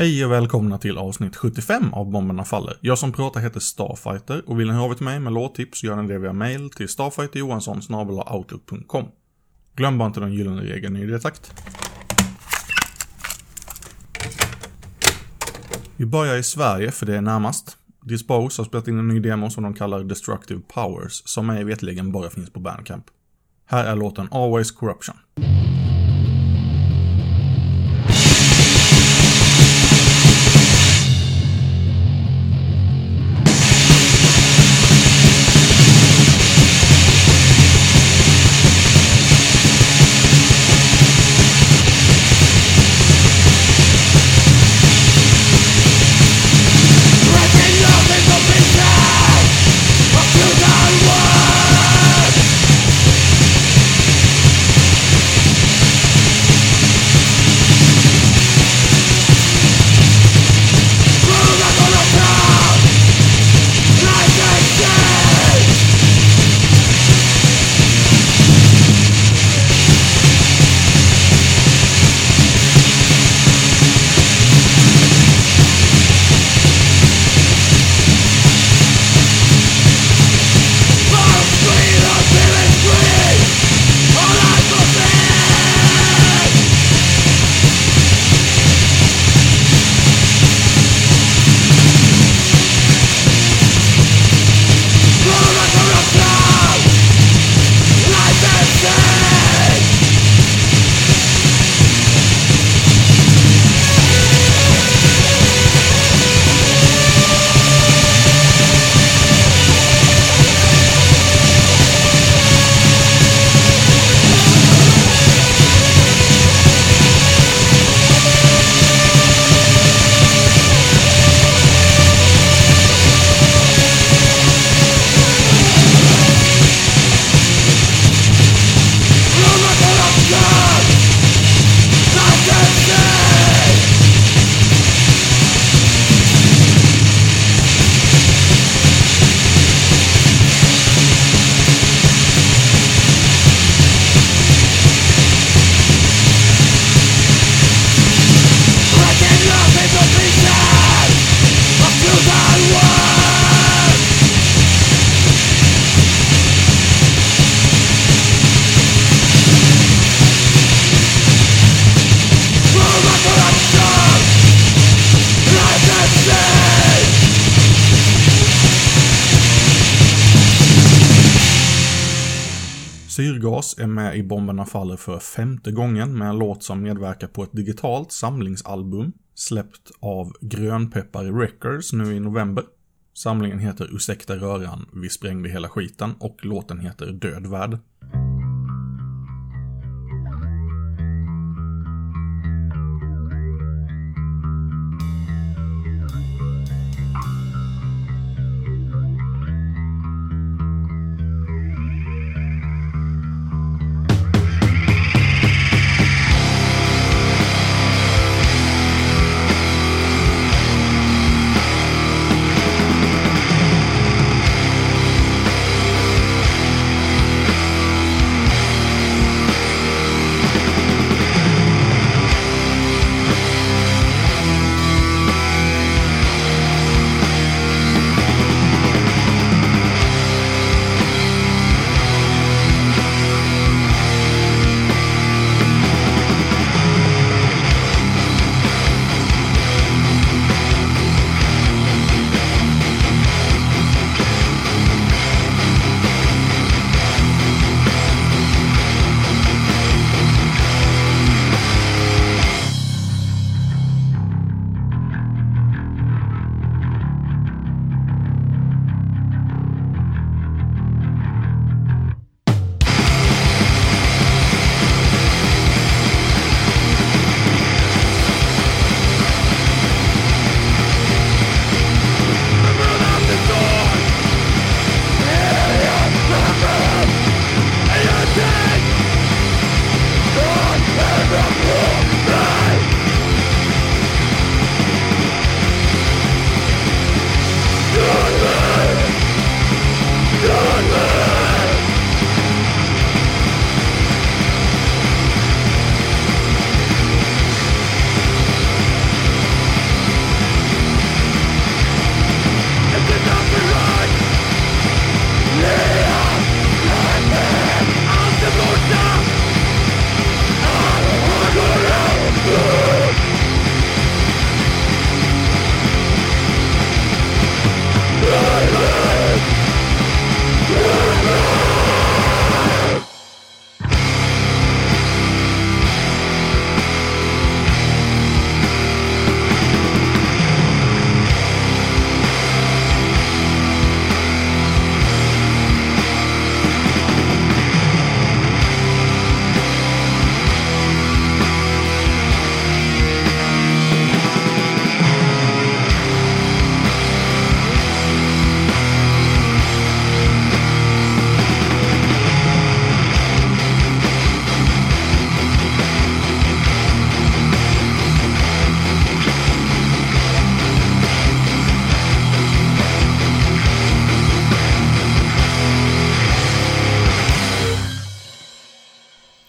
Hej och välkomna till avsnitt 75 av Bomberna Faller. Jag som pratar heter Starfighter och vill ni höra av er till mig med låttips gör ni det via mail till starfighterjohansson.outlook.com. Glöm bara inte den gyllene regeln i det takt. Vi börjar i Sverige för det är närmast. Dispose har spelat in en ny demo som de kallar Destructive Powers, som mig veterligen bara finns på Bandcamp. Här är låten Always Corruption. Syrgas är med i Bomberna Faller för femte gången med en låt som medverkar på ett digitalt samlingsalbum släppt av Grönpeppar Records nu i november. Samlingen heter Ursäkta röran, vi sprängde hela skiten och låten heter Död värld.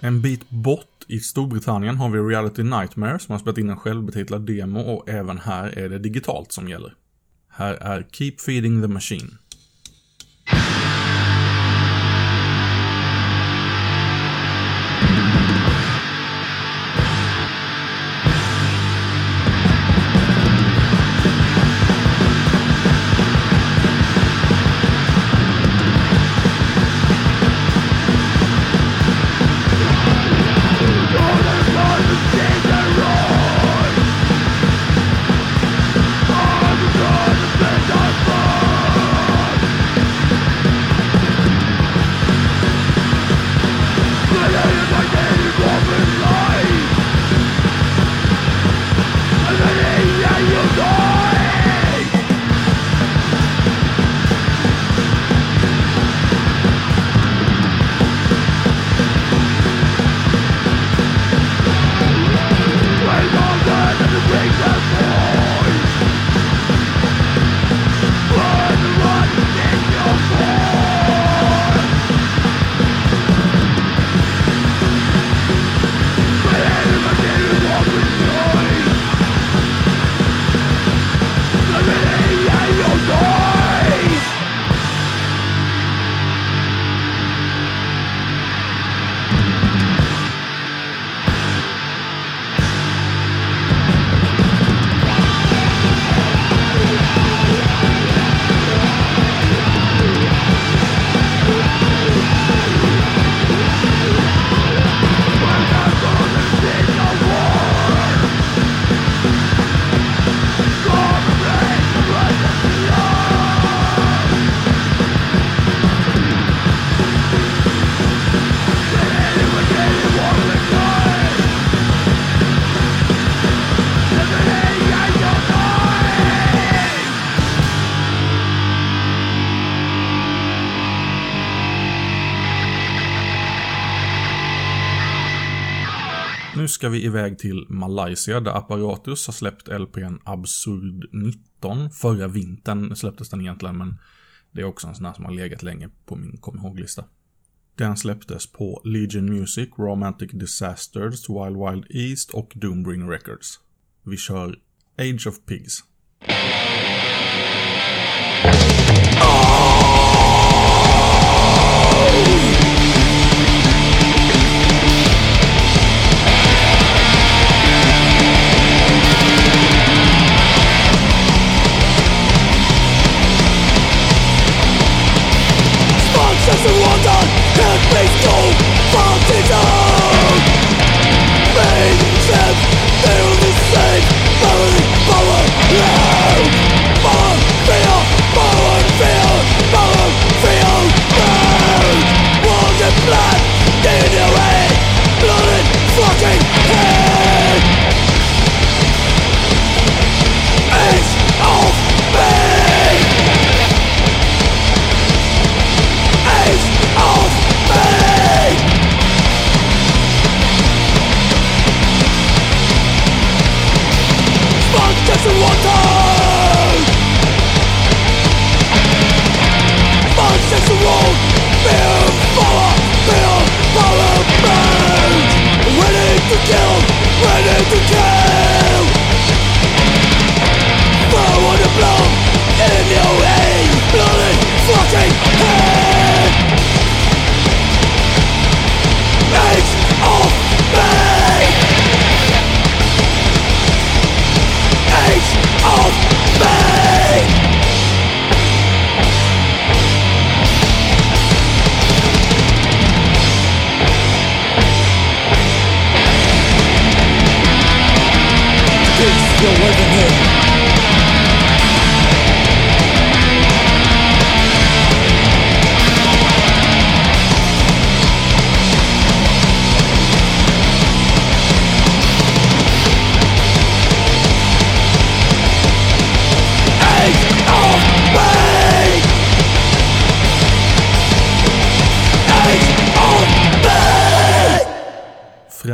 En bit bort i Storbritannien har vi Reality Nightmare som har spelat in en självbetitlad demo och även här är det digitalt som gäller. Här är Keep Feeding the Machine. Nu ska vi iväg till Malaysia där Apparatus har släppt LPn Absurd 19. Förra vintern släpptes den egentligen men det är också en sån här som har legat länge på min kom ihåg-lista. Den släpptes på Legion Music, Romantic Disasters, Wild Wild East och Doombring Records. Vi kör Age of Pigs.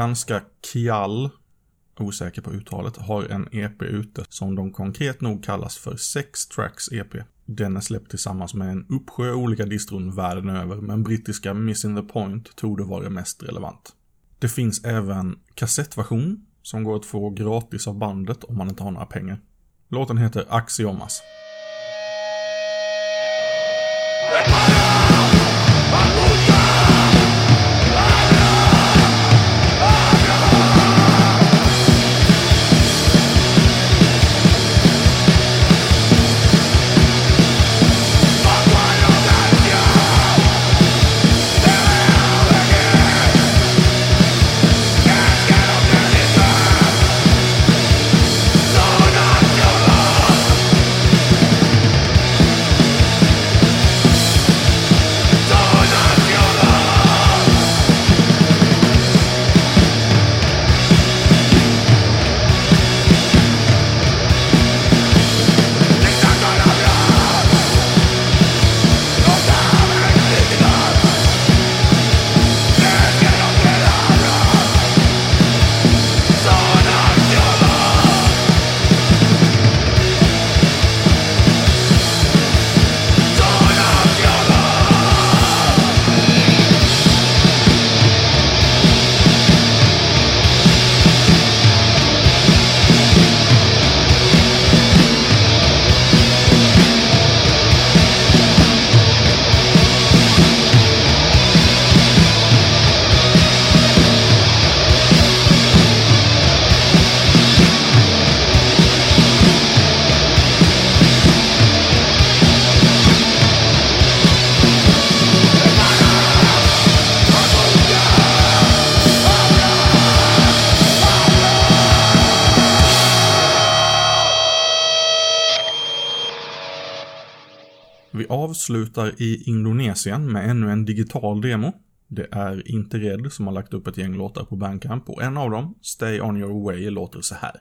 Franska Kial, osäker på uttalet, har en EP ute som de konkret nog kallas för Sex Tracks EP. Den är släppt tillsammans med en uppsjö olika distron världen över, men brittiska Missing the Point tog det vara mest relevant. Det finns även kassettversion som går att få gratis av bandet om man inte har några pengar. Låten heter Axiomas. Avslutar i Indonesien med ännu en digital demo. Det är Inte Red som har lagt upp ett gäng låtar på Bandcamp och en av dem, Stay On Your Way, låter så här.